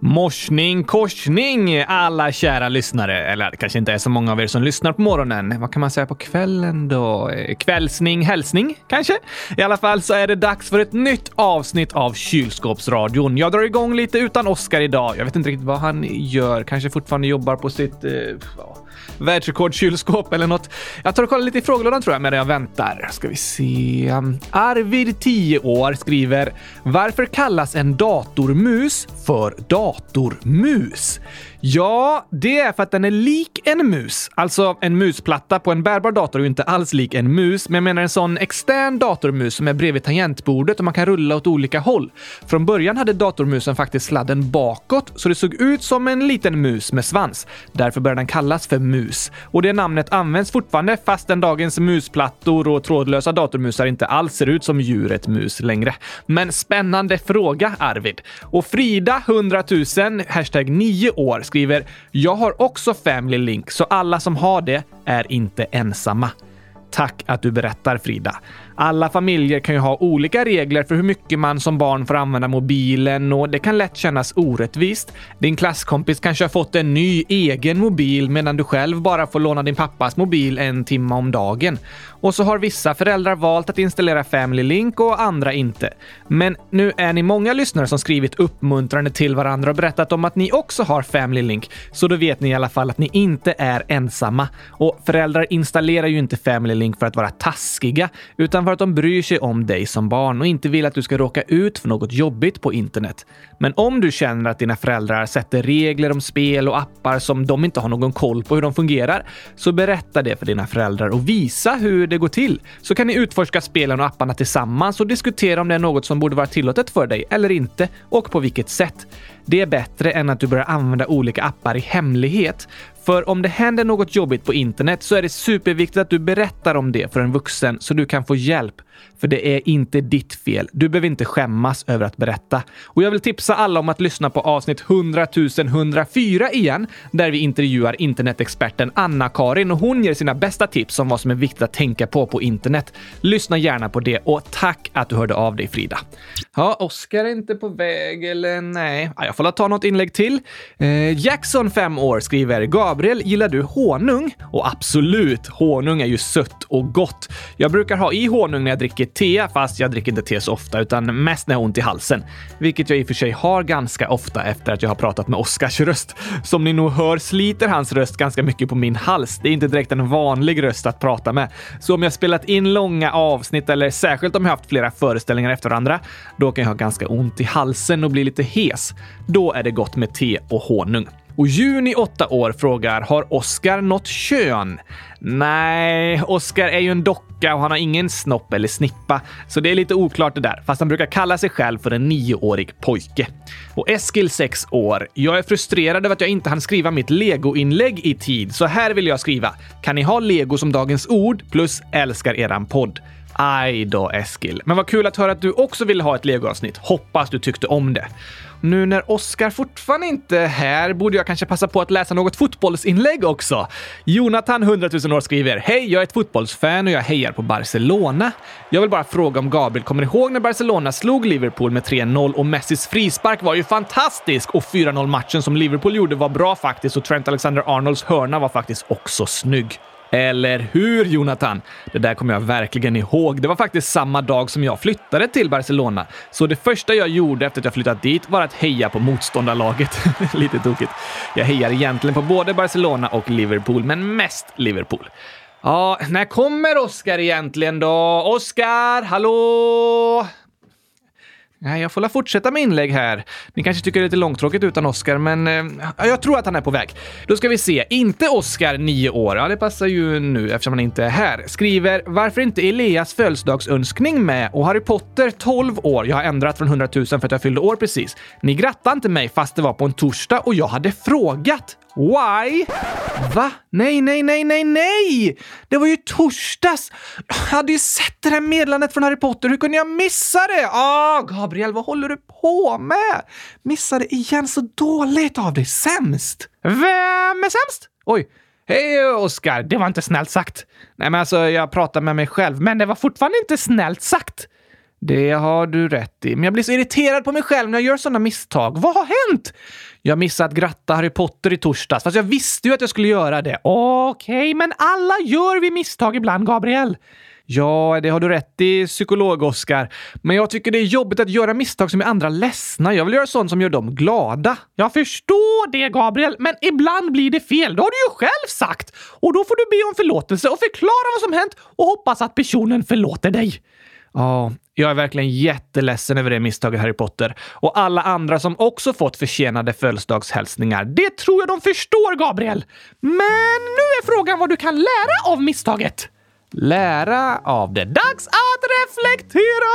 Morsning korsning alla kära lyssnare. Eller det kanske inte är så många av er som lyssnar på morgonen. Vad kan man säga på kvällen då? Eh, kvällsning, hälsning kanske? I alla fall så är det dags för ett nytt avsnitt av Kylskåpsradion. Jag drar igång lite utan Oskar idag. Jag vet inte riktigt vad han gör. Kanske fortfarande jobbar på sitt... Eh, världsrekordkylskåp eller något. Jag tar och kollar lite i frågelådan tror jag medan jag väntar. Ska vi se. Arvid, 10 år, skriver “Varför kallas en datormus för datormus?” Ja, det är för att den är lik en mus. Alltså, en musplatta på en bärbar dator är ju inte alls lik en mus, men jag menar en sån extern datormus som är bredvid tangentbordet och man kan rulla åt olika håll. Från början hade datormusen faktiskt sladden bakåt, så det såg ut som en liten mus med svans. Därför började den kallas för mus. Och det namnet används fortfarande fastän dagens musplattor och trådlösa datormusar inte alls ser ut som djuret mus längre. Men spännande fråga, Arvid. Och Frida, 100 000, hashtag 9 år, skriver “Jag har också Family Link, så alla som har det är inte ensamma”. Tack att du berättar, Frida. Alla familjer kan ju ha olika regler för hur mycket man som barn får använda mobilen och det kan lätt kännas orättvist. Din klasskompis kanske har fått en ny egen mobil medan du själv bara får låna din pappas mobil en timme om dagen. Och så har vissa föräldrar valt att installera Family Link och andra inte. Men nu är ni många lyssnare som skrivit uppmuntrande till varandra och berättat om att ni också har Family Link, så då vet ni i alla fall att ni inte är ensamma. Och föräldrar installerar ju inte Family Link för att vara taskiga, utan för att de bryr sig om dig som barn och inte vill att du ska råka ut för något jobbigt på internet. Men om du känner att dina föräldrar sätter regler om spel och appar som de inte har någon koll på hur de fungerar, så berätta det för dina föräldrar och visa hur det går till. Så kan ni utforska spelen och apparna tillsammans och diskutera om det är något som borde vara tillåtet för dig eller inte och på vilket sätt. Det är bättre än att du börjar använda olika appar i hemlighet. För om det händer något jobbigt på internet så är det superviktigt att du berättar om det för en vuxen så du kan få hjälp. För det är inte ditt fel. Du behöver inte skämmas över att berätta. Och jag vill tipsa alla om att lyssna på avsnitt 100 104 igen, där vi intervjuar internetexperten Anna-Karin och hon ger sina bästa tips om vad som är viktigt att tänka på på internet. Lyssna gärna på det och tack att du hörde av dig Frida. Ja, Oskar är inte på väg eller nej. Ja, jag får ta något inlägg till. Eh, Jackson, 5 år, skriver “Gabriel, gillar du honung?” Och absolut, honung är ju sött och gott. Jag brukar ha i honung när jag dricker dricker te, fast jag dricker inte te så ofta, utan mest när jag har ont i halsen. Vilket jag i och för sig har ganska ofta efter att jag har pratat med Oskars röst. Som ni nog hör sliter hans röst ganska mycket på min hals. Det är inte direkt en vanlig röst att prata med. Så om jag spelat in långa avsnitt, eller särskilt om jag haft flera föreställningar efter varandra, då kan jag ha ganska ont i halsen och bli lite hes. Då är det gott med te och honung. Och Juni, 8 år, frågar “Har Oscar något kön?” Nej, Oscar är ju en docka och han har ingen snopp eller snippa, så det är lite oklart det där. Fast han brukar kalla sig själv för en nioårig pojke. Och Eskil, 6 år. Jag är frustrerad över att jag inte hann skriva mitt Lego-inlägg i tid, så här vill jag skriva. Kan ni ha Lego som dagens ord? Plus älskar eran podd. Aj då, Eskil. Men vad kul att höra att du också ville ha ett legoavsnitt. Hoppas du tyckte om det. Nu när Oskar fortfarande inte är här borde jag kanske passa på att läsa något fotbollsinlägg också. Jonathan, 100 000 år, skriver “Hej, jag är ett fotbollsfan och jag hejar på Barcelona. Jag vill bara fråga om Gabriel kommer ihåg när Barcelona slog Liverpool med 3-0 och Messis frispark var ju fantastisk och 4-0 matchen som Liverpool gjorde var bra faktiskt och Trent Alexander-Arnolds hörna var faktiskt också snygg. Eller hur, Jonathan? Det där kommer jag verkligen ihåg. Det var faktiskt samma dag som jag flyttade till Barcelona. Så det första jag gjorde efter att jag flyttat dit var att heja på motståndarlaget. Lite tokigt. Jag hejar egentligen på både Barcelona och Liverpool, men mest Liverpool. Ja, när kommer Oscar egentligen då? Oscar, hallå? Nej, jag får la fortsätta med inlägg här. Ni kanske tycker det är lite långtråkigt utan Oscar, men eh, jag tror att han är på väg. Då ska vi se. Inte Oscar, 9 år. Ja, det passar ju nu eftersom han inte är här. Skriver “Varför inte Elias födelsedagsönskning med?” och Harry Potter, 12 år. Jag har ändrat från 100 000 för att jag fyllde år precis. Ni grattade inte mig fast det var på en torsdag och jag hade frågat. Why? Va? Nej, nej, nej, nej, nej! Det var ju torsdags! Jag hade ju sett det där meddelandet från Harry Potter. Hur kunde jag missa det? Ah, Gabriel, vad håller du på med? Missade igen så dåligt av dig. Sämst! Vem är sämst? Oj. Hej Oskar, det var inte snällt sagt. Nej, men alltså jag pratar med mig själv, men det var fortfarande inte snällt sagt. Det har du rätt i, men jag blir så irriterad på mig själv när jag gör sådana misstag. Vad har hänt? Jag missade att gratta Harry Potter i torsdags, fast jag visste ju att jag skulle göra det. Okej, okay, men alla gör vi misstag ibland, Gabriel. Ja, det har du rätt i, psykolog-Oskar. Men jag tycker det är jobbigt att göra misstag som gör andra ledsna. Jag vill göra sånt som gör dem glada. Jag förstår det, Gabriel, men ibland blir det fel. Det har du ju själv sagt! Och då får du be om förlåtelse och förklara vad som hänt och hoppas att personen förlåter dig. Ja, jag är verkligen jätteledsen över det misstaget, Harry Potter. Och alla andra som också fått försenade födelsedagshälsningar. Det tror jag de förstår, Gabriel! Men nu är frågan vad du kan lära av misstaget. Lära av det. Dags att reflektera!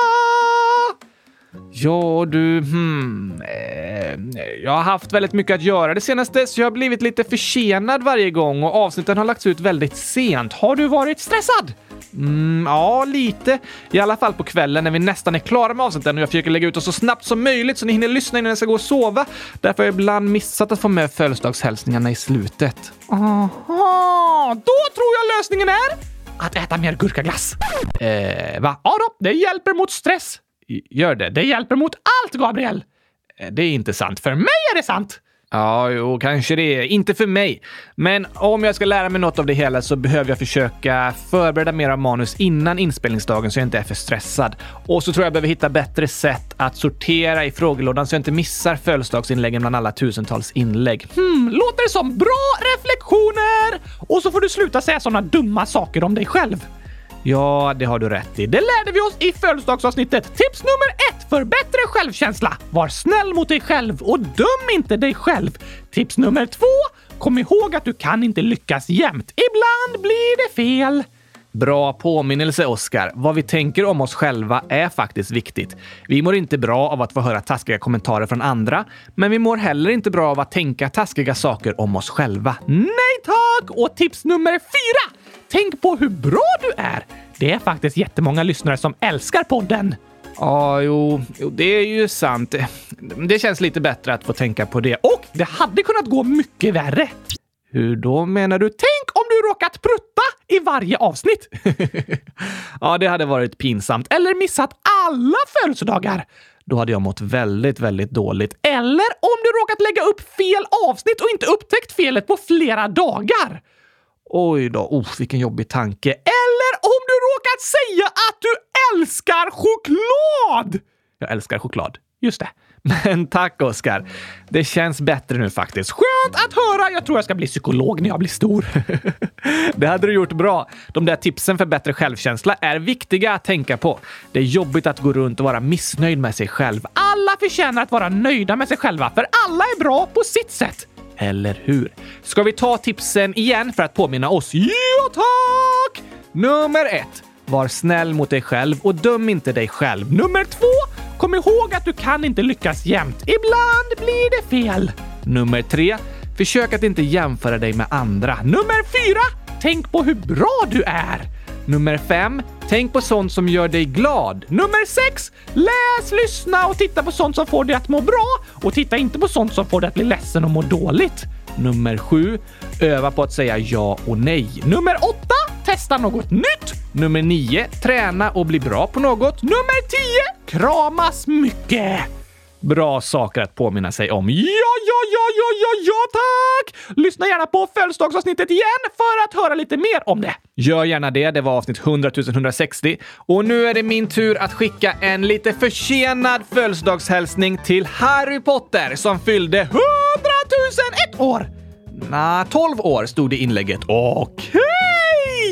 Ja, du... Hmm, eh, jag har haft väldigt mycket att göra det senaste, så jag har blivit lite försenad varje gång och avsnitten har lagts ut väldigt sent. Har du varit stressad? Mm, ja, lite. I alla fall på kvällen när vi nästan är klara med avsnitten och jag försöker lägga ut dem så snabbt som möjligt så ni hinner lyssna innan jag ska gå och sova. Därför har jag ibland missat att få med födelsedagshälsningarna i slutet. Aha, då tror jag lösningen är att äta mer gurkaglass. Eh, va? Ja då, det hjälper mot stress. Gör det? Det hjälper mot allt, Gabriel! Eh, det är inte sant. För mig är det sant! Ja, jo, kanske det. Inte för mig. Men om jag ska lära mig något av det hela så behöver jag försöka förbereda mer av manus innan inspelningsdagen så jag inte är för stressad. Och så tror jag jag behöver hitta bättre sätt att sortera i frågelådan så jag inte missar födelsedagsinläggen bland alla tusentals inlägg. Hmm, låter det som bra reflektioner! Och så får du sluta säga sådana dumma saker om dig själv. Ja, det har du rätt i. Det lärde vi oss i födelsedagsavsnittet. Tips nummer ett för bättre självkänsla. Var snäll mot dig själv och döm inte dig själv. Tips nummer två. Kom ihåg att du kan inte lyckas jämt. Ibland blir det fel. Bra påminnelse, Oskar. Vad vi tänker om oss själva är faktiskt viktigt. Vi mår inte bra av att få höra taskiga kommentarer från andra, men vi mår heller inte bra av att tänka taskiga saker om oss själva. Nej tack! Och tips nummer fyra! Tänk på hur bra du är! Det är faktiskt jättemånga lyssnare som älskar podden. Ja, jo, jo, det är ju sant. Det känns lite bättre att få tänka på det. Och det hade kunnat gå mycket värre. Hur då menar du? Tänk om du råkat prutta i varje avsnitt! ja, det hade varit pinsamt. Eller missat alla födelsedagar. Då hade jag mått väldigt, väldigt dåligt. Eller om du råkat lägga upp fel avsnitt och inte upptäckt felet på flera dagar. Oj då, oh, vilken jobbig tanke. Eller om du råkat säga att du älskar choklad! Jag älskar choklad. Just det. Men tack Oskar. Det känns bättre nu faktiskt. Skönt att höra! Jag tror jag ska bli psykolog när jag blir stor. det hade du gjort bra. De där tipsen för bättre självkänsla är viktiga att tänka på. Det är jobbigt att gå runt och vara missnöjd med sig själv. Alla förtjänar att vara nöjda med sig själva, för alla är bra på sitt sätt. Eller hur? Ska vi ta tipsen igen för att påminna oss? Ja, tack! Nummer ett. Var snäll mot dig själv och döm inte dig själv. Nummer två. Kom ihåg att du kan inte lyckas jämt. Ibland blir det fel. Nummer tre. Försök att inte jämföra dig med andra. Nummer fyra. Tänk på hur bra du är. Nummer 5, Tänk på sånt som gör dig glad. Nummer 6. Läs, lyssna och titta på sånt som får dig att må bra och titta inte på sånt som får dig att bli ledsen och må dåligt. Nummer 7. Öva på att säga ja och nej. Nummer 8. Testa något nytt. Nummer 9. Träna och bli bra på något. Nummer 10. Kramas mycket. Bra saker att påminna sig om. Ja, ja, ja, ja, ja, ja, tack! Lyssna gärna på födelsedagsavsnittet igen för att höra lite mer om det. Gör gärna det. Det var avsnitt 100 160. Och nu är det min tur att skicka en lite försenad födelsedagshälsning till Harry Potter som fyllde 100 001 år. Nja, 12 år stod det i inlägget. Okej!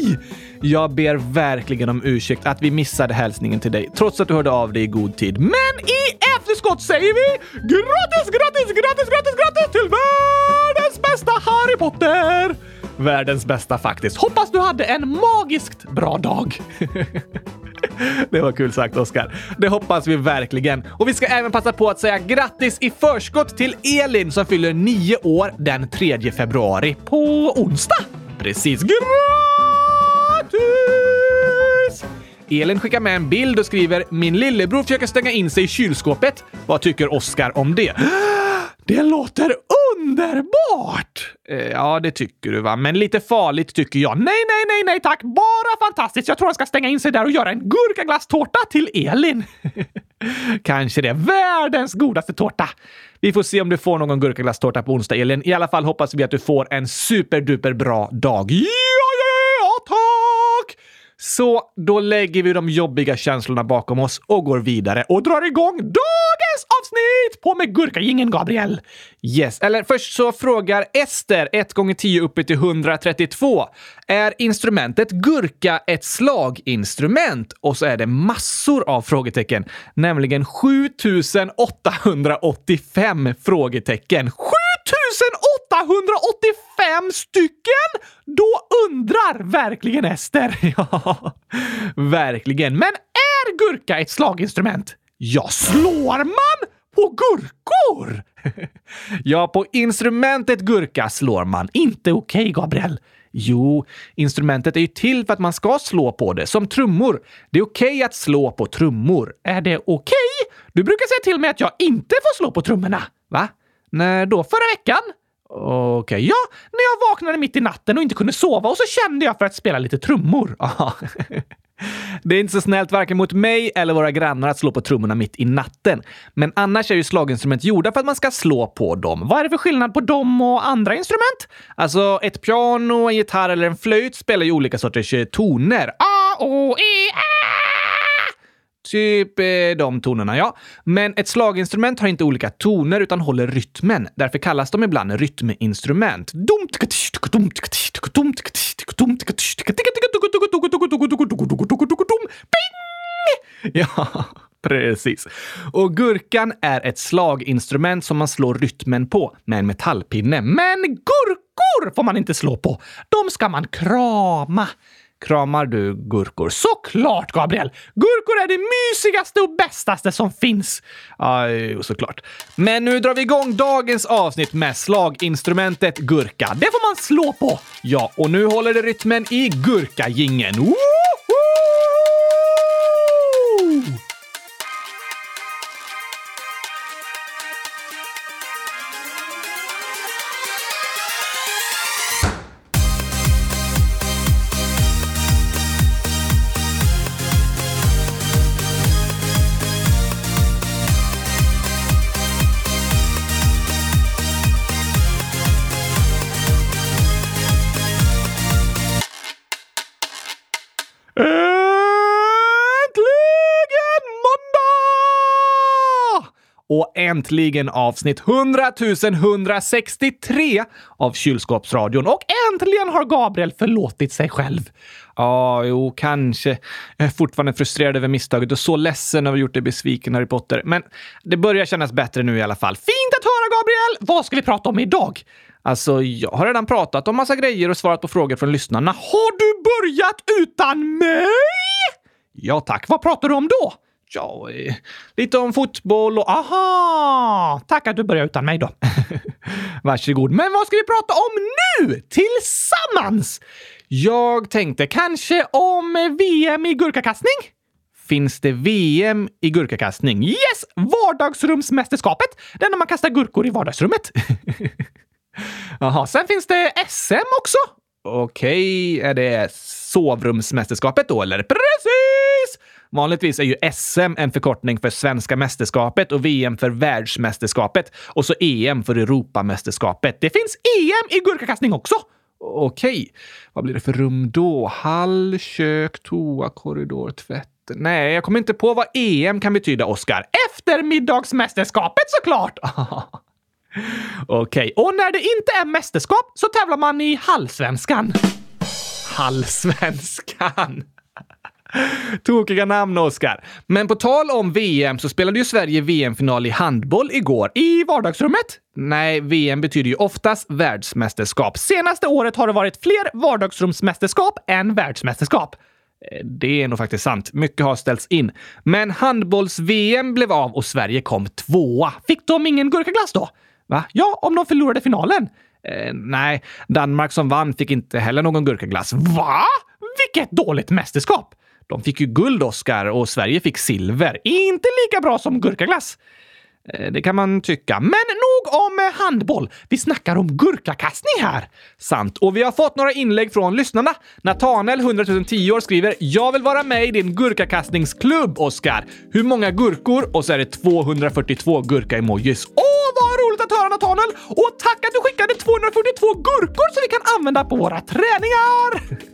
Okay. Jag ber verkligen om ursäkt att vi missade hälsningen till dig, trots att du hörde av dig i god tid. Men i efterskott säger vi grattis, grattis, grattis, grattis, grattis till världens bästa Harry Potter! Världens bästa faktiskt. Hoppas du hade en magiskt bra dag. Det var kul sagt, Oskar. Det hoppas vi verkligen. Och vi ska även passa på att säga grattis i förskott till Elin som fyller nio år den 3 februari på onsdag. Precis. Grattis! Elin skickar med en bild och skriver “Min lillebror försöker stänga in sig i kylskåpet. Vad tycker Oskar om det?” Det låter underbart! Eh, ja, det tycker du va, men lite farligt tycker jag. Nej, nej, nej, nej tack! Bara fantastiskt! Jag tror han ska stänga in sig där och göra en gurkaglasstårta till Elin. Kanske det. Världens godaste tårta! Vi får se om du får någon gurkaglasstårta på onsdag, Elin. I alla fall hoppas vi att du får en superduper bra dag. Ja, ja, ja, tack! Så då lägger vi de jobbiga känslorna bakom oss och går vidare och drar igång dagens avsnitt! På med gurkagingen, Gabriel! Yes, eller först så frågar Ester 1 gånger 10 uppe till 132. Är instrumentet gurka ett slaginstrument? Och så är det massor av frågetecken, nämligen 7885 frågetecken. 7885 185 stycken! Då undrar verkligen Ester. Ja, verkligen. Men är gurka ett slaginstrument? Ja, slår man på gurkor? ja, på instrumentet gurka slår man. Inte okej, okay, Gabriel. Jo, instrumentet är ju till för att man ska slå på det, som trummor. Det är okej okay att slå på trummor. Är det okej? Okay? Du brukar säga till mig att jag inte får slå på trummorna. Va? När då? Förra veckan? Okej, okay. ja, när jag vaknade mitt i natten och inte kunde sova och så kände jag för att spela lite trummor. Det är inte så snällt varken mot mig eller våra grannar att slå på trummorna mitt i natten. Men annars är ju slaginstrument gjorda för att man ska slå på dem. Vad är det för skillnad på dem och andra instrument? Alltså, ett piano, en gitarr eller en flöjt spelar ju olika sorters eh, toner. A, O, E, Ä! Typ eh, de tonerna, ja. Men ett slaginstrument har inte olika toner utan håller rytmen. Därför kallas de ibland rytminstrument. Ja, precis. Och gurkan är ett slaginstrument som man slår rytmen på med en metallpinne. Men gurkor får man inte slå på. De ska man krama. Kramar du gurkor? Såklart, Gabriel! Gurkor är det mysigaste och bästaste som finns. Ja, såklart. Men nu drar vi igång dagens avsnitt med slaginstrumentet gurka. Det får man slå på. Ja, och nu håller det rytmen i gurkagingen. Woho! Äntligen avsnitt 100 163 av Kylskåpsradion. Och äntligen har Gabriel förlåtit sig själv. Ja, jo, kanske. Jag är fortfarande frustrerad över misstaget och så ledsen över att ha gjort dig besviken, Harry Potter. Men det börjar kännas bättre nu i alla fall. Fint att höra, Gabriel! Vad ska vi prata om idag? Alltså, jag har redan pratat om massa grejer och svarat på frågor från lyssnarna. Har du börjat utan mig? Ja, tack. Vad pratar du om då? Ja, lite om fotboll och aha! Tack att du börjar utan mig då. Varsågod. Men vad ska vi prata om nu? Tillsammans? Jag tänkte kanske om VM i gurkakastning? Finns det VM i gurkakastning? Yes! Vardagsrumsmästerskapet! Det är när man kastar gurkor i vardagsrummet. Jaha, sen finns det SM också. Okej, okay, är det sovrumsmästerskapet då eller? Precis! Vanligtvis är ju SM en förkortning för Svenska mästerskapet och VM för Världsmästerskapet och så EM för Europamästerskapet. Det finns EM i gurkakastning också! Okej, vad blir det för rum då? Hall, kök, toa, korridor, tvätt. Nej, jag kommer inte på vad EM kan betyda, Oskar. Eftermiddagsmästerskapet såklart! Okej, och när det inte är mästerskap så tävlar man i Hallsvenskan. Hallsvenskan. Tokiga namn, Oskar. Men på tal om VM så spelade ju Sverige VM-final i handboll igår. I vardagsrummet? Nej, VM betyder ju oftast världsmästerskap. Senaste året har det varit fler vardagsrumsmästerskap än världsmästerskap. Eh, det är nog faktiskt sant. Mycket har ställts in. Men handbolls-VM blev av och Sverige kom tvåa. Fick de ingen gurkaglass då? Va? Ja, om de förlorade finalen. Eh, nej, Danmark som vann fick inte heller någon gurkaglass. Va? Vilket dåligt mästerskap! De fick ju guld, Oscar, och Sverige fick silver. Inte lika bra som gurkaglass. Eh, det kan man tycka. Men nog om eh, handboll. Vi snackar om gurkakastning här. Sant. Och vi har fått några inlägg från lyssnarna. Natanel, 100 010 år, skriver “Jag vill vara med i din gurkakastningsklubb, Oskar. Hur många gurkor?” Och så är det 242 gurka-emojis. Åh, vad roligt att höra Natanel! Och tack att du skickade 242 gurkor så vi kan använda på våra träningar!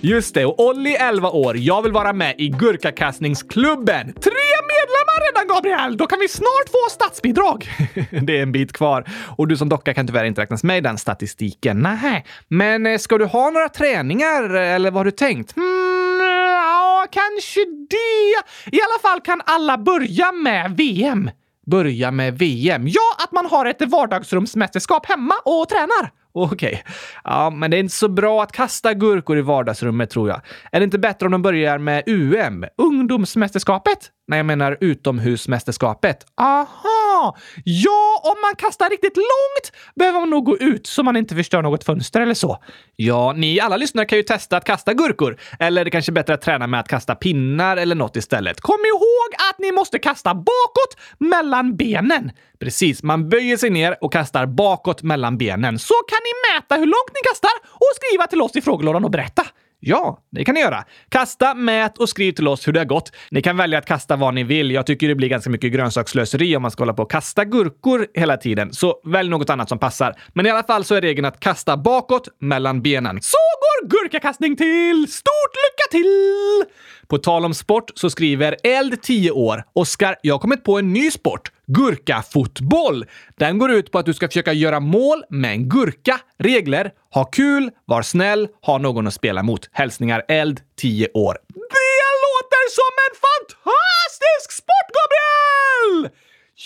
Just det, och Olli 11 år. Jag vill vara med i gurkakastningsklubben. Tre medlemmar redan, Gabriel! Då kan vi snart få statsbidrag. det är en bit kvar. Och du som docka kan tyvärr inte räknas med i den statistiken. Nej, men eh, ska du ha några träningar eller vad har du tänkt? Hmm, ja, kanske det. I alla fall kan alla börja med VM. Börja med VM? Ja, att man har ett vardagsrumsmästerskap hemma och tränar. Okej. Ja, men det är inte så bra att kasta gurkor i vardagsrummet tror jag. Är det inte bättre om de börjar med UM? Ungdomsmästerskapet? Nej, jag menar utomhusmästerskapet. Aha! Ja, om man kastar riktigt långt behöver man nog gå ut så man inte förstör något fönster eller så. Ja, ni alla lyssnare kan ju testa att kasta gurkor. Eller det kanske är bättre att träna med att kasta pinnar eller något istället. Kom ihåg att ni måste kasta bakåt mellan benen. Precis, man böjer sig ner och kastar bakåt mellan benen. Så kan ni mäta hur långt ni kastar och skriva till oss i frågelådan och berätta. Ja, det kan ni göra. Kasta, mät och skriv till oss hur det har gått. Ni kan välja att kasta vad ni vill. Jag tycker det blir ganska mycket grönsaksslöseri om man ska hålla på och kasta gurkor hela tiden. Så välj något annat som passar. Men i alla fall så är regeln att kasta bakåt mellan benen. Så går gurkakastning till! Stort lycka till! På tal om sport så skriver Eld 10 år. Oskar, jag har kommit på en ny sport. Gurkafotboll. Den går ut på att du ska försöka göra mål med en gurka. Regler. Ha kul, var snäll, ha någon att spela mot. Hälsningar Eld 10 år. Det låter som en fantastisk sport, Gabriel!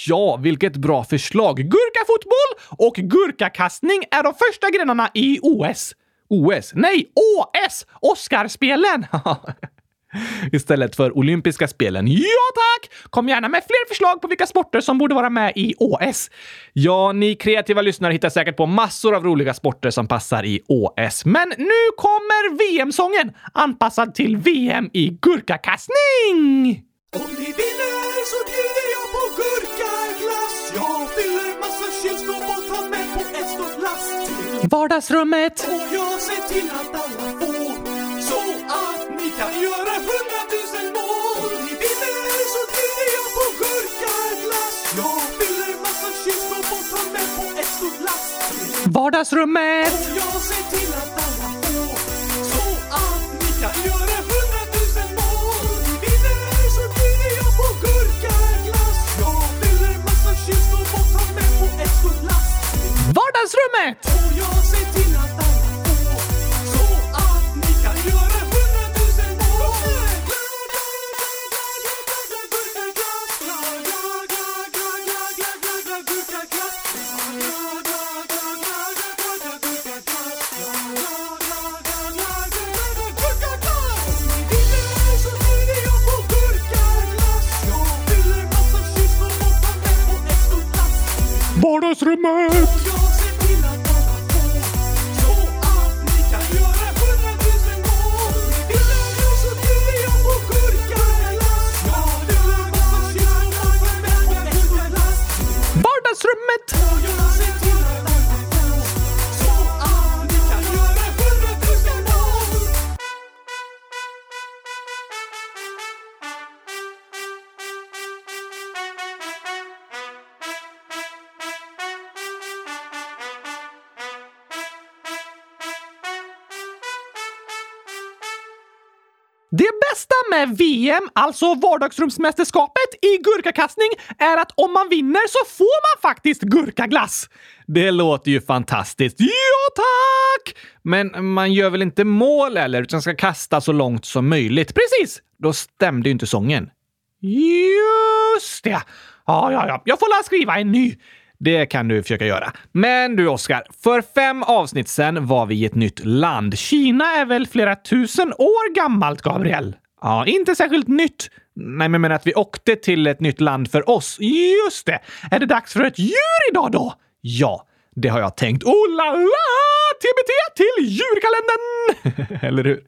Ja, vilket bra förslag! Gurkafotboll och gurkakastning är de första grenarna i OS. OS? Nej, OS! Oscarspelen! Istället för olympiska spelen. Ja tack! Kom gärna med fler förslag på vilka sporter som borde vara med i OS. Ja, ni kreativa lyssnare hittar säkert på massor av roliga sporter som passar i OS. Men nu kommer VM-sången anpassad till VM i gurkakastning! Om ni vinner så bjuder jag på gurkaglass Jag fyller massa kylskåp och tar med på ett stort lass till Vardagsrummet! Och jag ser till att alla får Så att kan göra hundratusen mål. Vinner så bjuder jag på gurkaglass Jag fyller massa kylskåp och tar med på ett stort lass till Vardagsrummet! Och jag ser till att alla får Så att ni kan göra hundratusen mål. Vinner så bjuder jag på gurkaglass Jag fyller massa kylskåp och tar med på ett stort lass Vardagsrummet! Och jag ser till att alla VM, alltså vardagsrumsmästerskapet i gurkakastning, är att om man vinner så får man faktiskt gurkaglass. Det låter ju fantastiskt. Ja, tack! Men man gör väl inte mål eller, utan ska kasta så långt som möjligt. Precis! Då stämde ju inte sången. Just det! Ja, ja, ja. Jag får la skriva en ny. Det kan du försöka göra. Men du, Oskar. För fem avsnitt sen var vi i ett nytt land. Kina är väl flera tusen år gammalt, Gabriel? Ja, inte särskilt nytt. Nej, men menar att vi åkte till ett nytt land för oss. Just det! Är det dags för ett djur idag då? Ja, det har jag tänkt. Oh la la! TBT till djurkalendern! Eller hur?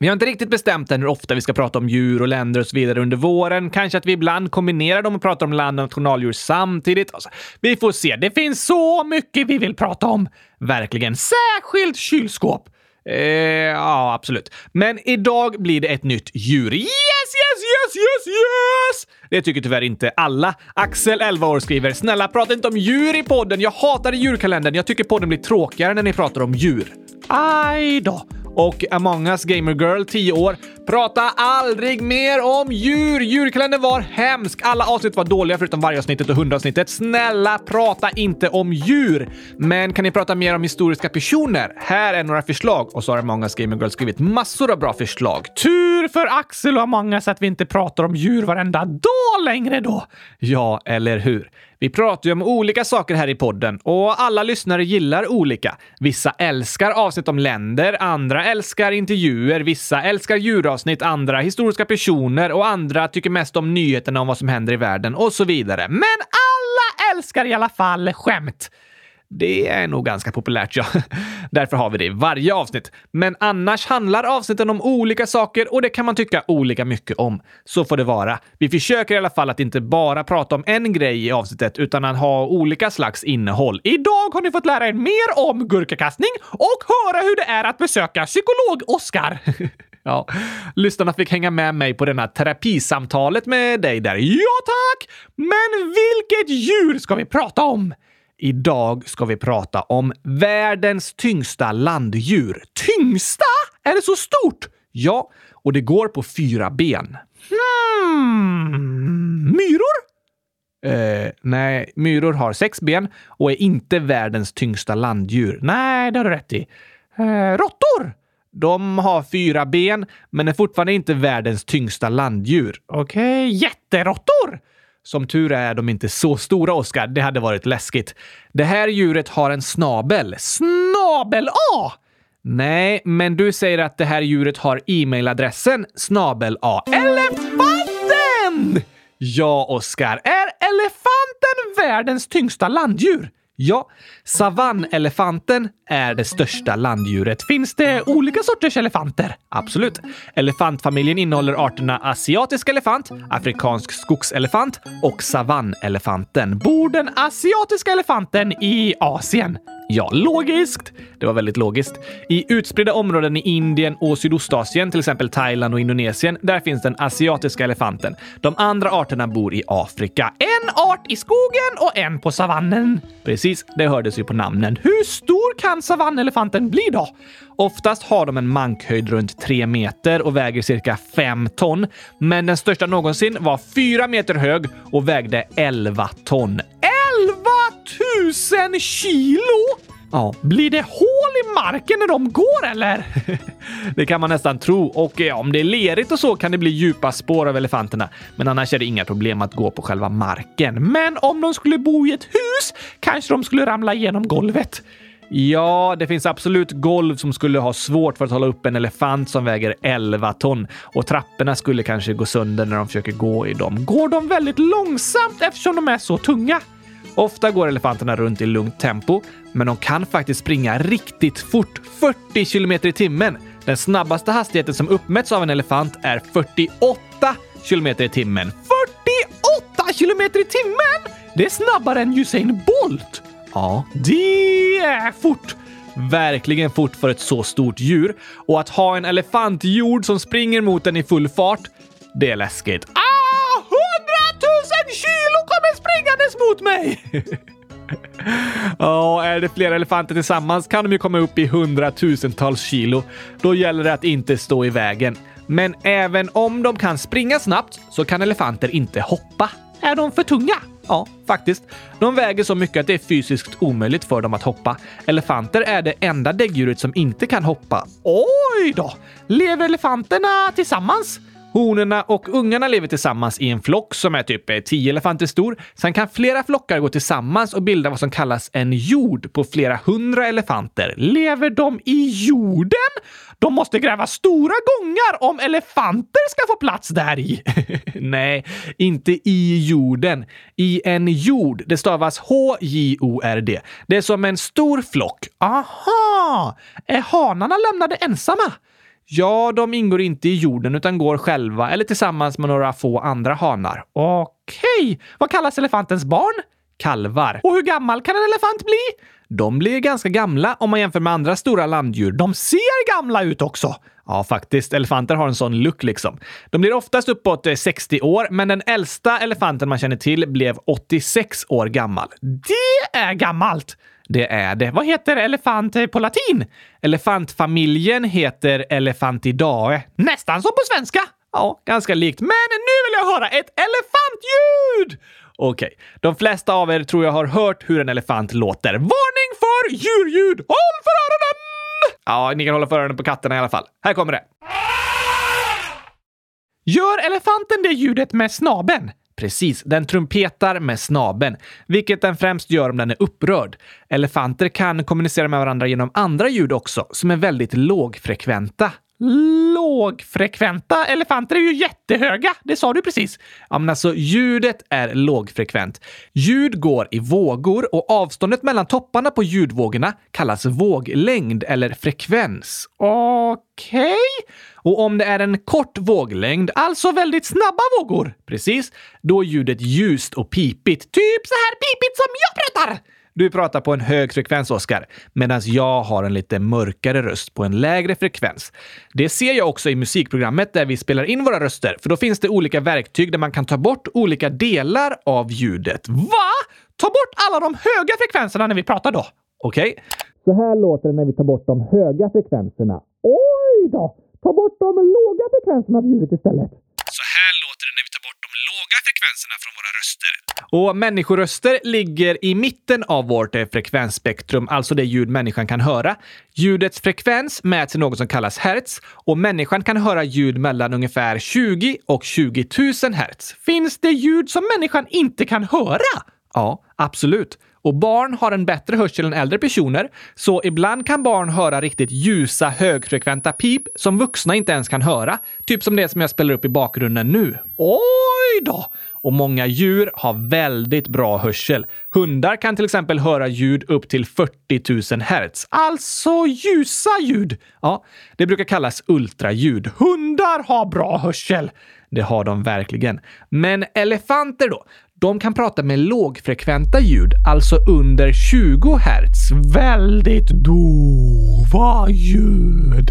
Vi har inte riktigt bestämt än hur ofta vi ska prata om djur och länder och så vidare under våren. Kanske att vi ibland kombinerar dem och pratar om land och nationaldjur samtidigt. Alltså, vi får se. Det finns så mycket vi vill prata om. Verkligen. Särskilt kylskåp. Eh, ja, absolut. Men idag blir det ett nytt djur. Yes, yes, yes, yes, yes! Det tycker tyvärr inte alla. Axel, 11 år, skriver “Snälla, prata inte om djur i podden. Jag hatar djurkalendern. Jag tycker podden blir tråkigare när ni pratar om djur.” Aj då. Och Among Us Gamer Girl, 10 år. Prata aldrig mer om djur! Djurkalendern var hemsk. Alla avsnitt var dåliga förutom vargavsnittet och hundavsnittet. Snälla, prata inte om djur! Men kan ni prata mer om historiska personer? Här är några förslag. Och så har Among Us Gamer Girl skrivit massor av bra förslag. Tur för Axel och Among Us att vi inte pratar om djur varenda dag längre då. Ja, eller hur? Vi pratar ju om olika saker här i podden och alla lyssnare gillar olika. Vissa älskar avsnitt om länder, andra älskar intervjuer, vissa älskar djuravsnitt, andra historiska personer och andra tycker mest om nyheterna om vad som händer i världen och så vidare. Men alla älskar i alla fall skämt. Det är nog ganska populärt, ja. Därför har vi det i varje avsnitt. Men annars handlar avsnitten om olika saker och det kan man tycka olika mycket om. Så får det vara. Vi försöker i alla fall att inte bara prata om en grej i avsnittet utan att ha olika slags innehåll. Idag har ni fått lära er mer om gurkakastning och höra hur det är att besöka psykolog-Oskar. Ja, lyssnarna fick hänga med mig på denna terapisamtalet med dig där. Ja tack! Men vilket djur ska vi prata om? Idag ska vi prata om världens tyngsta landdjur. Tyngsta? Är det så stort? Ja, och det går på fyra ben. Hmm. Myror? Eh, nej, myror har sex ben och är inte världens tyngsta landdjur. Nej, det har du rätt i. Eh, råttor? De har fyra ben, men är fortfarande inte världens tyngsta landdjur. Okej, okay. jätteråttor? Som tur är de inte så stora, Oskar. Det hade varit läskigt. Det här djuret har en snabel. Snabel-A! Nej, men du säger att det här djuret har e-mailadressen snabel-A. Elefanten! Ja, Oskar. Är elefanten världens tyngsta landdjur? Ja, savannelefanten är det största landdjuret. Finns det olika sorters elefanter? Absolut. Elefantfamiljen innehåller arterna asiatisk elefant, afrikansk skogselefant och savannelefanten. Bor den asiatiska elefanten i Asien? Ja, logiskt. Det var väldigt logiskt. I utspridda områden i Indien och Sydostasien, till exempel Thailand och Indonesien, där finns den asiatiska elefanten. De andra arterna bor i Afrika. En art i skogen och en på savannen. Precis, det hördes ju på namnen. Hur stor kan savannelefanten bli då? Oftast har de en mankhöjd runt 3 meter och väger cirka 5 ton. Men den största någonsin var 4 meter hög och vägde 11 ton. 11 000 kilo! Ja, blir det hål i marken när de går eller? det kan man nästan tro och ja, om det är lerigt och så kan det bli djupa spår av elefanterna. Men annars är det inga problem att gå på själva marken. Men om de skulle bo i ett hus kanske de skulle ramla igenom golvet. Ja, det finns absolut golv som skulle ha svårt för att hålla upp en elefant som väger 11 ton och trapporna skulle kanske gå sönder när de försöker gå i dem. Går de väldigt långsamt eftersom de är så tunga? Ofta går elefanterna runt i lugnt tempo, men de kan faktiskt springa riktigt fort, 40 kilometer i timmen. Den snabbaste hastigheten som uppmätts av en elefant är 48 kilometer i timmen. 48 kilometer i timmen! Det är snabbare än Usain Bolt! Ja, det är fort! Verkligen fort för ett så stort djur. Och att ha en elefantjord som springer mot en i full fart, det är läskigt. Mot mig! Ja, är det flera elefanter tillsammans kan de ju komma upp i hundratusentals kilo. Då gäller det att inte stå i vägen. Men även om de kan springa snabbt så kan elefanter inte hoppa. Är de för tunga? Ja, faktiskt. De väger så mycket att det är fysiskt omöjligt för dem att hoppa. Elefanter är det enda däggdjuret som inte kan hoppa. Oj då! Lever elefanterna tillsammans? Honorna och ungarna lever tillsammans i en flock som är typ eh, 10 elefanter stor. Sen kan flera flockar gå tillsammans och bilda vad som kallas en jord på flera hundra elefanter. Lever de i jorden? De måste gräva stora gångar om elefanter ska få plats där i. Nej, inte i jorden. I en jord. Det stavas H-J-O-R-D. Det är som en stor flock. Aha! Är hanarna lämnade ensamma? Ja, de ingår inte i jorden utan går själva eller tillsammans med några få andra hanar. Okej, vad kallas elefantens barn? Kalvar. Och hur gammal kan en elefant bli? De blir ganska gamla om man jämför med andra stora landdjur. De ser gamla ut också! Ja, faktiskt. Elefanter har en sån look liksom. De blir oftast uppåt eh, 60 år, men den äldsta elefanten man känner till blev 86 år gammal. Det är gammalt! Det är det. Vad heter elefant eh, på latin? Elefantfamiljen heter Elefantidae. Nästan som på svenska! Ja, ganska likt. Men nu vill jag höra ett elefantljud! Okej, de flesta av er tror jag har hört hur en elefant låter. Varning för djurljud! Håll för öronen! Ja, ni kan hålla för öronen på katterna i alla fall. Här kommer det. Gör elefanten det ljudet med snaben? Precis, den trumpetar med snaben, vilket den främst gör om den är upprörd. Elefanter kan kommunicera med varandra genom andra ljud också, som är väldigt lågfrekventa. Lågfrekventa elefanter är ju jättehöga. Det sa du precis. Ja, men alltså ljudet är lågfrekvent. Ljud går i vågor och avståndet mellan topparna på ljudvågorna kallas våglängd eller frekvens. Okej? Okay. Och om det är en kort våglängd, alltså väldigt snabba vågor, precis, då är ljudet ljust och pipigt. Typ så här pipigt som jag pratar! Du pratar på en hög frekvens, Oskar, medan jag har en lite mörkare röst på en lägre frekvens. Det ser jag också i musikprogrammet där vi spelar in våra röster, för då finns det olika verktyg där man kan ta bort olika delar av ljudet. Va? Ta bort alla de höga frekvenserna när vi pratar då? Okej. Okay. Så här låter det när vi tar bort de höga frekvenserna. Oj då! Ta bort de låga frekvenserna av ljudet istället. Så här låter det när vi tar bort de låga frekvenserna från våra röster. Och människoröster ligger i mitten av vårt eh, frekvensspektrum, alltså det ljud människan kan höra. Ljudets frekvens mäts i något som kallas hertz och människan kan höra ljud mellan ungefär 20 och 20 000 hertz. Finns det ljud som människan inte kan höra? Ja, absolut. Och barn har en bättre hörsel än äldre personer, så ibland kan barn höra riktigt ljusa högfrekventa pip som vuxna inte ens kan höra. Typ som det som jag spelar upp i bakgrunden nu. Oj då! Och många djur har väldigt bra hörsel. Hundar kan till exempel höra ljud upp till 40 000 hertz. Alltså ljusa ljud! Ja, det brukar kallas ultraljud. Hundar har bra hörsel! Det har de verkligen. Men elefanter då? De kan prata med lågfrekventa ljud, alltså under 20 hertz. Väldigt dova ljud.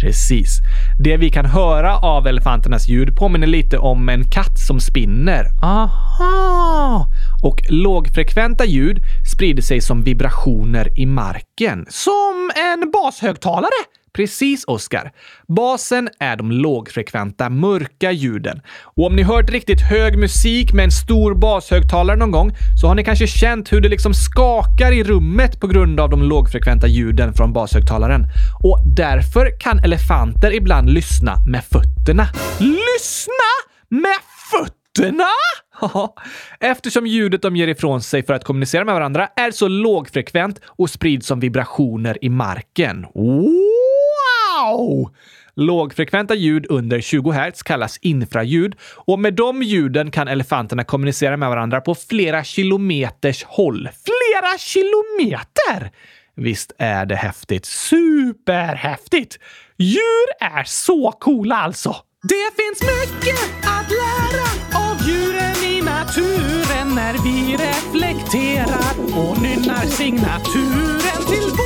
Precis. Det vi kan höra av elefanternas ljud påminner lite om en katt som spinner. Aha! Och lågfrekventa ljud sprider sig som vibrationer i marken. Som en bashögtalare! Precis, Oskar. Basen är de lågfrekventa, mörka ljuden. Och om ni hört riktigt hög musik med en stor bashögtalare någon gång så har ni kanske känt hur det liksom skakar i rummet på grund av de lågfrekventa ljuden från bashögtalaren. Och därför kan elefanter ibland lyssna med fötterna. Lyssna med fötterna? Eftersom ljudet de ger ifrån sig för att kommunicera med varandra är så lågfrekvent och sprids som vibrationer i marken. Wow! Lågfrekventa ljud under 20 Hz kallas infraljud och med de ljuden kan elefanterna kommunicera med varandra på flera kilometers håll. Flera kilometer! Visst är det häftigt? Superhäftigt! Djur är så coola alltså! Det finns mycket att lära av djuren i naturen när vi reflekterar och nynnar signaturen till vår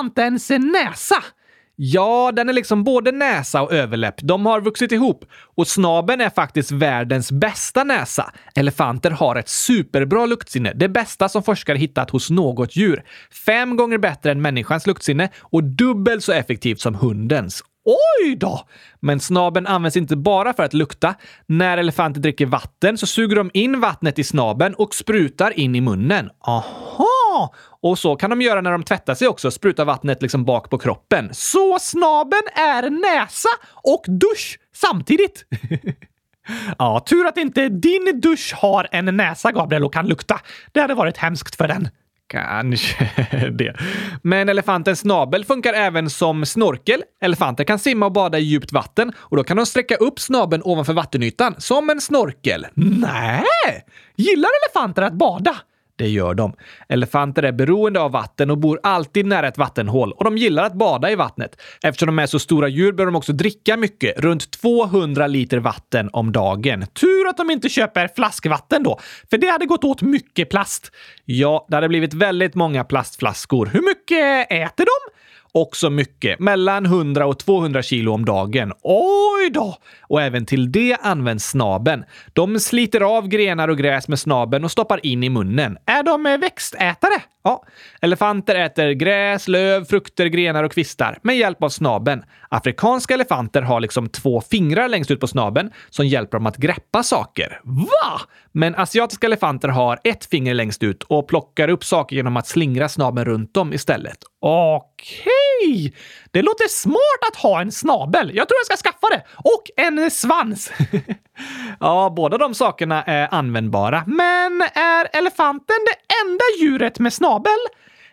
Elefantens näsa? Ja, den är liksom både näsa och överläpp. De har vuxit ihop. Och snabeln är faktiskt världens bästa näsa. Elefanter har ett superbra luktsinne. Det bästa som forskare hittat hos något djur. Fem gånger bättre än människans luktsinne och dubbelt så effektivt som hundens. Oj då! Men snabeln används inte bara för att lukta. När elefanter dricker vatten så suger de in vattnet i snabeln och sprutar in i munnen. Aha! Och så kan de göra när de tvättar sig också, spruta vattnet liksom bak på kroppen. Så snabeln är näsa och dusch samtidigt. ja, tur att inte din dusch har en näsa, Gabriel, och kan lukta. Det hade varit hemskt för den. Kanske det. Men elefantens snabel funkar även som snorkel. Elefanter kan simma och bada i djupt vatten och då kan de sträcka upp snabeln ovanför vattenytan som en snorkel. Nej! Gillar elefanter att bada? Det gör de. Elefanter är beroende av vatten och bor alltid nära ett vattenhål och de gillar att bada i vattnet. Eftersom de är så stora djur behöver de också dricka mycket, runt 200 liter vatten om dagen. Tur att de inte köper flaskvatten då, för det hade gått åt mycket plast. Ja, det hade blivit väldigt många plastflaskor. Hur mycket äter de? Också mycket, mellan 100 och 200 kilo om dagen. Oj då! Och även till det används snaben. De sliter av grenar och gräs med snaben och stoppar in i munnen. Är de eh, växtätare? Ja. Elefanter äter gräs, löv, frukter, grenar och kvistar med hjälp av snaben. Afrikanska elefanter har liksom två fingrar längst ut på snaben som hjälper dem att greppa saker. Va? Men asiatiska elefanter har ett finger längst ut och plockar upp saker genom att slingra snaben runt dem istället. Okej! Det låter smart att ha en snabel. Jag tror jag ska skaffa det. Och en svans. ja, båda de sakerna är användbara. Men är elefanten det enda djuret med snabel?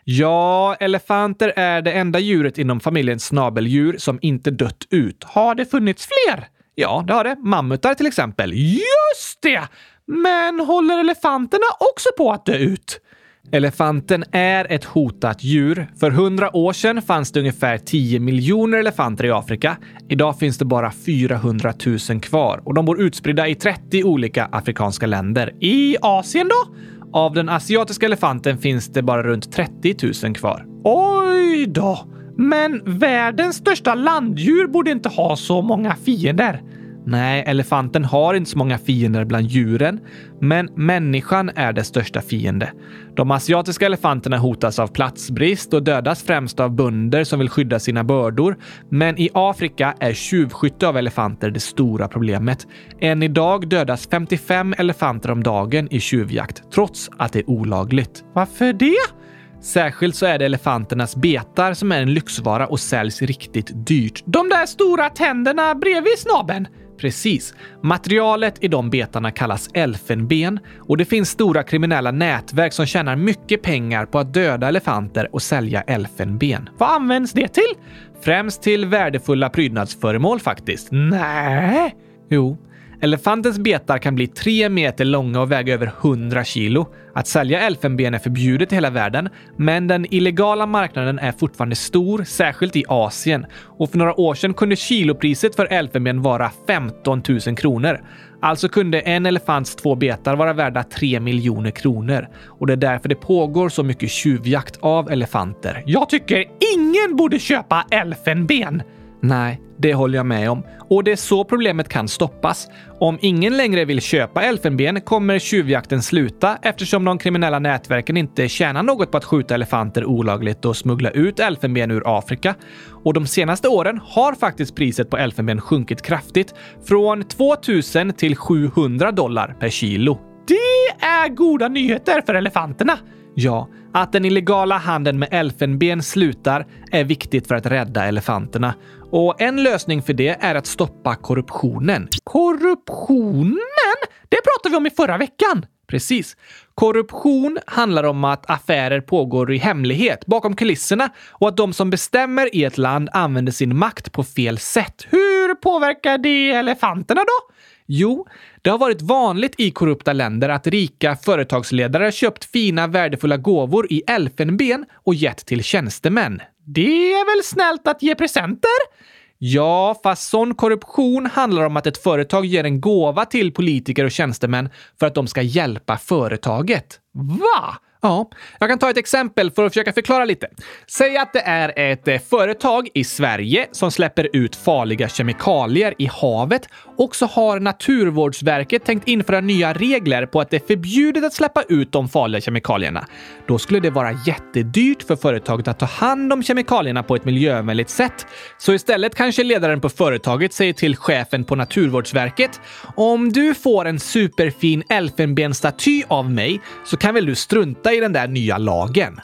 Ja, elefanter är det enda djuret inom familjen snabeldjur som inte dött ut. Har det funnits fler? Ja, det har det. Mammutar till exempel. Just det! Men håller elefanterna också på att dö ut? Elefanten är ett hotat djur. För hundra år sedan fanns det ungefär 10 miljoner elefanter i Afrika. Idag finns det bara 400 000 kvar och de bor utspridda i 30 olika afrikanska länder. I Asien då? Av den asiatiska elefanten finns det bara runt 30 000 kvar. Oj då! Men världens största landdjur borde inte ha så många fiender. Nej, elefanten har inte så många fiender bland djuren, men människan är dess största fiende. De asiatiska elefanterna hotas av platsbrist och dödas främst av bönder som vill skydda sina bördor. Men i Afrika är tjuvskytte av elefanter det stora problemet. Än idag dödas 55 elefanter om dagen i tjuvjakt, trots att det är olagligt. Varför det? Särskilt så är det elefanternas betar som är en lyxvara och säljs riktigt dyrt. De där stora tänderna bredvid snabeln? Precis. Materialet i de betarna kallas elfenben och det finns stora kriminella nätverk som tjänar mycket pengar på att döda elefanter och sälja elfenben. Vad används det till? Främst till värdefulla prydnadsföremål faktiskt. Nej. Jo, Elefantens betar kan bli tre meter långa och väga över 100 kilo. Att sälja elfenben är förbjudet i hela världen, men den illegala marknaden är fortfarande stor, särskilt i Asien. Och för några år sedan kunde kilopriset för elfenben vara 15 000 kronor. Alltså kunde en elefants två betar vara värda 3 miljoner kronor. Och det är därför det pågår så mycket tjuvjakt av elefanter. Jag tycker ingen borde köpa elfenben! Nej, det håller jag med om. Och det är så problemet kan stoppas. Om ingen längre vill köpa elfenben kommer tjuvjakten sluta eftersom de kriminella nätverken inte tjänar något på att skjuta elefanter olagligt och smuggla ut elfenben ur Afrika. Och de senaste åren har faktiskt priset på elfenben sjunkit kraftigt. Från 2000 till 700 dollar per kilo. Det är goda nyheter för elefanterna! Ja, att den illegala handeln med elfenben slutar är viktigt för att rädda elefanterna. Och en lösning för det är att stoppa korruptionen. Korruptionen? Det pratade vi om i förra veckan! Precis. Korruption handlar om att affärer pågår i hemlighet bakom kulisserna och att de som bestämmer i ett land använder sin makt på fel sätt. Hur påverkar det elefanterna då? Jo, det har varit vanligt i korrupta länder att rika företagsledare köpt fina värdefulla gåvor i elfenben och gett till tjänstemän. Det är väl snällt att ge presenter? Ja, fast sån korruption handlar om att ett företag ger en gåva till politiker och tjänstemän för att de ska hjälpa företaget. Va? Ja, jag kan ta ett exempel för att försöka förklara lite. Säg att det är ett eh, företag i Sverige som släpper ut farliga kemikalier i havet och så har Naturvårdsverket tänkt införa nya regler på att det är förbjudet att släppa ut de farliga kemikalierna. Då skulle det vara jättedyrt för företaget att ta hand om kemikalierna på ett miljövänligt sätt. Så istället kanske ledaren på företaget säger till chefen på Naturvårdsverket om du får en superfin elfenbenstaty av mig så kan väl du strunta i den där nya lagen.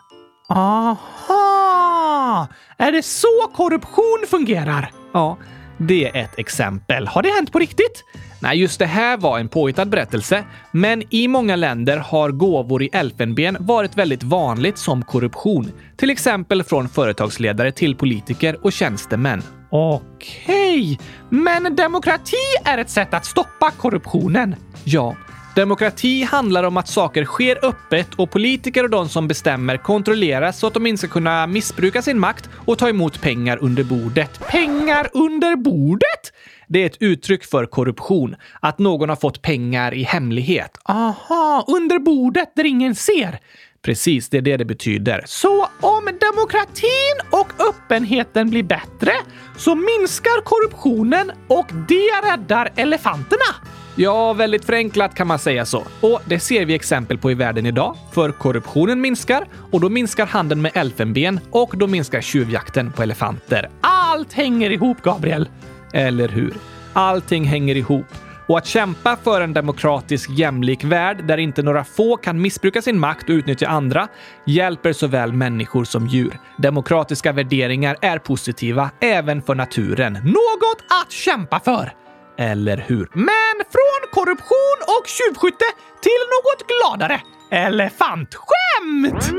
Aha! Är det så korruption fungerar? Ja, det är ett exempel. Har det hänt på riktigt? Nej, just det här var en påhittad berättelse, men i många länder har gåvor i elfenben varit väldigt vanligt som korruption. Till exempel från företagsledare till politiker och tjänstemän. Okej, men demokrati är ett sätt att stoppa korruptionen? Ja, Demokrati handlar om att saker sker öppet och politiker och de som bestämmer kontrolleras så att de inte ska kunna missbruka sin makt och ta emot pengar under bordet. Pengar under bordet? Det är ett uttryck för korruption. Att någon har fått pengar i hemlighet. Aha, under bordet där ingen ser. Precis, det är det det betyder. Så om demokratin och öppenheten blir bättre så minskar korruptionen och det räddar elefanterna. Ja, väldigt förenklat kan man säga så. Och det ser vi exempel på i världen idag. För korruptionen minskar och då minskar handeln med elfenben och då minskar tjuvjakten på elefanter. Allt hänger ihop, Gabriel! Eller hur? Allting hänger ihop. Och att kämpa för en demokratisk, jämlik värld där inte några få kan missbruka sin makt och utnyttja andra hjälper såväl människor som djur. Demokratiska värderingar är positiva även för naturen. Något att kämpa för! Eller hur? Men från korruption och tjuvskytte till något gladare. Elefantskämt!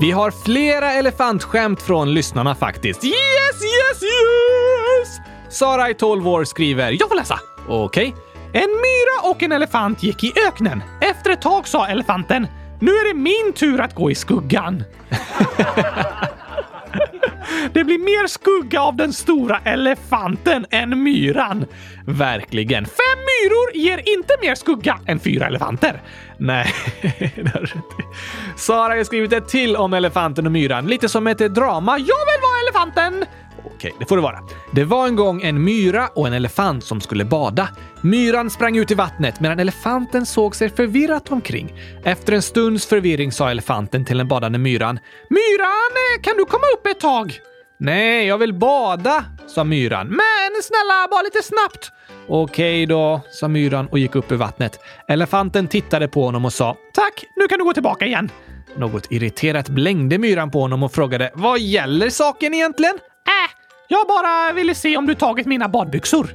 Vi har flera elefantskämt från lyssnarna faktiskt. Yes, yes, yes! Sara i 12 år skriver “Jag får läsa”. Okej. Okay. En myra och en elefant gick i öknen. Efter ett tag sa elefanten “Nu är det min tur att gå i skuggan”. Det blir mer skugga av den stora elefanten än myran. Verkligen. Fem myror ger inte mer skugga än fyra elefanter. Nej, det har Sara har skrivit ett till om elefanten och myran. Lite som ett drama. Jag vill vara elefanten! Okej, det får det vara. Det var en gång en myra och en elefant som skulle bada. Myran sprang ut i vattnet medan elefanten såg sig förvirrat omkring. Efter en stunds förvirring sa elefanten till den badande myran. Myran, eh, kan du komma upp ett tag? Nej, jag vill bada, sa myran. Men snälla, bara lite snabbt. Okej då, sa myran och gick upp ur vattnet. Elefanten tittade på honom och sa Tack, nu kan du gå tillbaka igen. Något irriterat blängde myran på honom och frågade Vad gäller saken egentligen? Äh, jag bara ville se om du tagit mina badbyxor.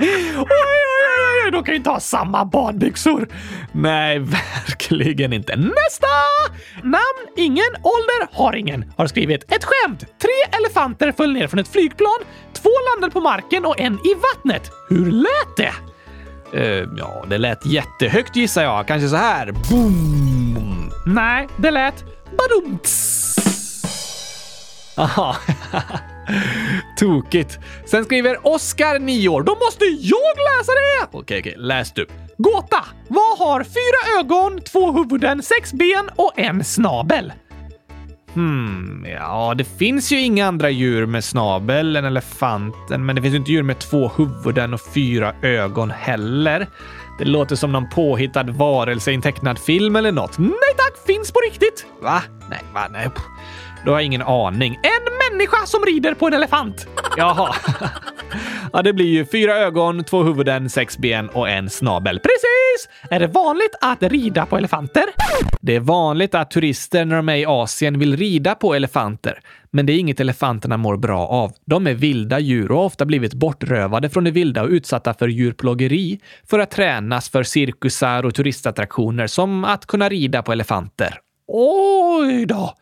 oj, oj, oj, de kan ju inte ha samma badbyxor. Nej, verkligen inte. Nästa! Namn, ingen, ålder, har ingen. Har skrivit ett skämt. Tre elefanter föll ner från ett flygplan. Två landade på marken och en i vattnet. Hur lät det? Uh, ja, det lät jättehögt gissar jag. Kanske så här. Boom! Nej, det lät badumts. Aha. Tokigt. Sen skriver Oskar, 9 år. Då måste jag läsa det! Okej, okej. Läs du. Gåta! Vad har fyra ögon, två huvuden, sex ben och en snabel? Hmm, ja, det finns ju inga andra djur med snabel än elefanten, men det finns ju inte djur med två huvuden och fyra ögon heller. Det låter som någon påhittad varelse i en tecknad film eller något. Nej tack, finns på riktigt! Va? Nej, va? Nej. Då har jag ingen aning. En människa som rider på en elefant! Jaha. Ja, det blir ju fyra ögon, två huvuden, sex ben och en snabel. Precis! Är det vanligt att rida på elefanter? Det är vanligt att turister när de är i Asien vill rida på elefanter. Men det är inget elefanterna mår bra av. De är vilda djur och har ofta blivit bortrövade från det vilda och utsatta för djurplågeri för att tränas för cirkusar och turistattraktioner som att kunna rida på elefanter. Oj då!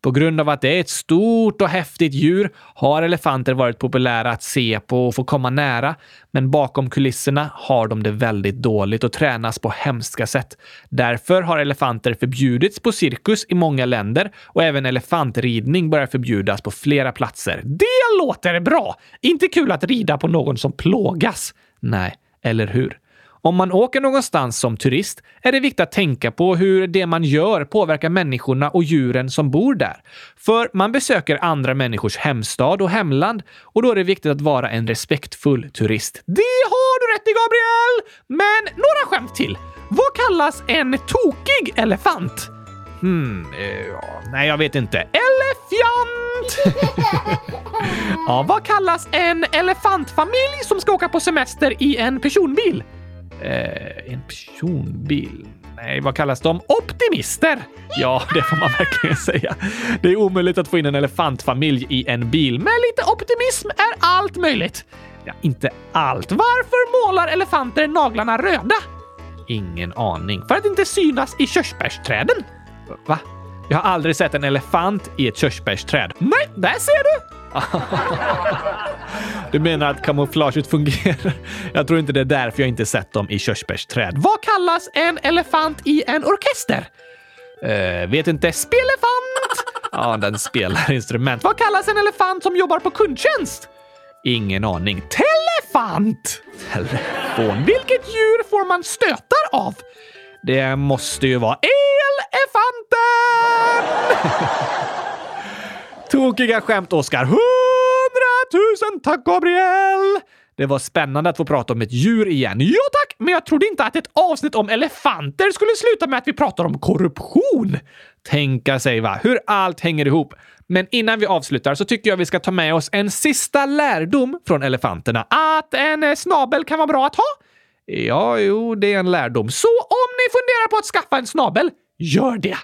På grund av att det är ett stort och häftigt djur har elefanter varit populära att se på och få komma nära. Men bakom kulisserna har de det väldigt dåligt och tränas på hemska sätt. Därför har elefanter förbjudits på cirkus i många länder och även elefantridning börjar förbjudas på flera platser. Det låter bra! Inte kul att rida på någon som plågas. Nej, eller hur? Om man åker någonstans som turist är det viktigt att tänka på hur det man gör påverkar människorna och djuren som bor där. För man besöker andra människors hemstad och hemland och då är det viktigt att vara en respektfull turist. Det har du rätt i, Gabriel! Men några skämt till. Vad kallas en tokig elefant? Hmm, eh, ja, nej, jag vet inte. Elefant! ja, vad kallas en elefantfamilj som ska åka på semester i en personbil? Eh, en personbil? Nej, vad kallas de? Optimister! Ja, det får man verkligen säga. Det är omöjligt att få in en elefantfamilj i en bil. men lite optimism är allt möjligt. Ja, inte allt. Varför målar elefanter naglarna röda? Ingen aning. För att inte synas i körsbärsträden. Va? Jag har aldrig sett en elefant i ett körsbärsträd. Nej, där ser du! du menar att kamouflaget fungerar? Jag tror inte det är därför jag inte sett dem i körsbärsträd. Vad kallas en elefant i en orkester? Uh, vet inte. Spelefant! Ja, den spelar instrument. Vad kallas en elefant som jobbar på kundtjänst? Ingen aning. Telefant! Telefon. Vilket djur får man stötar av? Det måste ju vara elefanten! Tokiga skämt, Oskar. Hundratusen tack, Gabriel! Det var spännande att få prata om ett djur igen. Ja tack, men jag trodde inte att ett avsnitt om elefanter skulle sluta med att vi pratar om korruption. Tänka sig va, hur allt hänger ihop. Men innan vi avslutar så tycker jag vi ska ta med oss en sista lärdom från elefanterna. Att en eh, snabel kan vara bra att ha. Ja, jo, det är en lärdom. Så om ni funderar på att skaffa en snabel, gör det!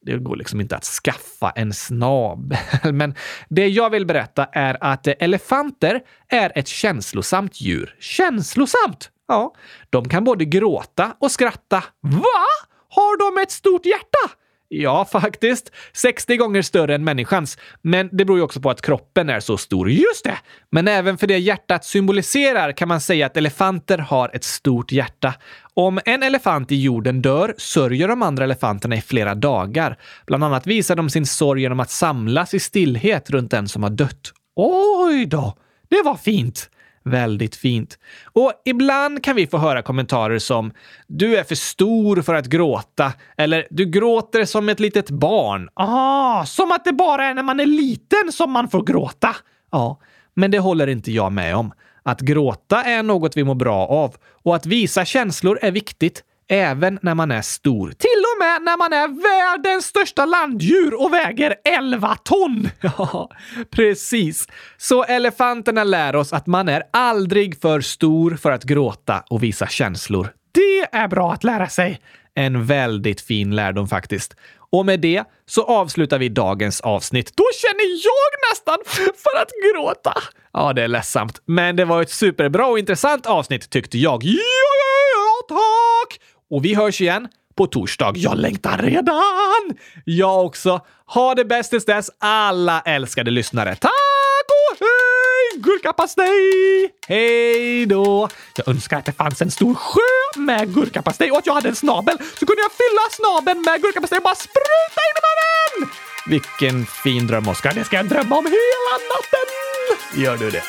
Det går liksom inte att skaffa en snabel. Men det jag vill berätta är att elefanter är ett känslosamt djur. Känslosamt? Ja, de kan både gråta och skratta. Va? Har de ett stort hjärta? Ja, faktiskt. 60 gånger större än människans. Men det beror ju också på att kroppen är så stor. Just det! Men även för det hjärtat symboliserar kan man säga att elefanter har ett stort hjärta. Om en elefant i jorden dör sörjer de andra elefanterna i flera dagar. Bland annat visar de sin sorg genom att samlas i stillhet runt den som har dött. Oj då! Det var fint! Väldigt fint. Och ibland kan vi få höra kommentarer som “Du är för stor för att gråta” eller “Du gråter som ett litet barn”. Ah, som att det bara är när man är liten som man får gråta. Ja, men det håller inte jag med om. Att gråta är något vi mår bra av och att visa känslor är viktigt även när man är stor. Till och med när man är världens största landdjur och väger 11 ton! Ja, precis. Så elefanterna lär oss att man är aldrig för stor för att gråta och visa känslor. Det är bra att lära sig. En väldigt fin lärdom faktiskt. Och med det så avslutar vi dagens avsnitt. Då känner jag nästan för att gråta. Ja, det är ledsamt. Men det var ett superbra och intressant avsnitt tyckte jag. Ja, ja, ja, tack! Och vi hörs igen på torsdag. Jag längtar redan! Jag också. Ha det bäst tills dess, alla älskade lyssnare. Tack! Gurkapastej! Hej då! Jag önskar att det fanns en stor sjö med gurkapastej och att jag hade en snabel så kunde jag fylla snabeln med gurkapastej och bara spruta in i munnen! Vilken fin dröm, Oskar. Det ska jag drömma om hela natten! Gör du det?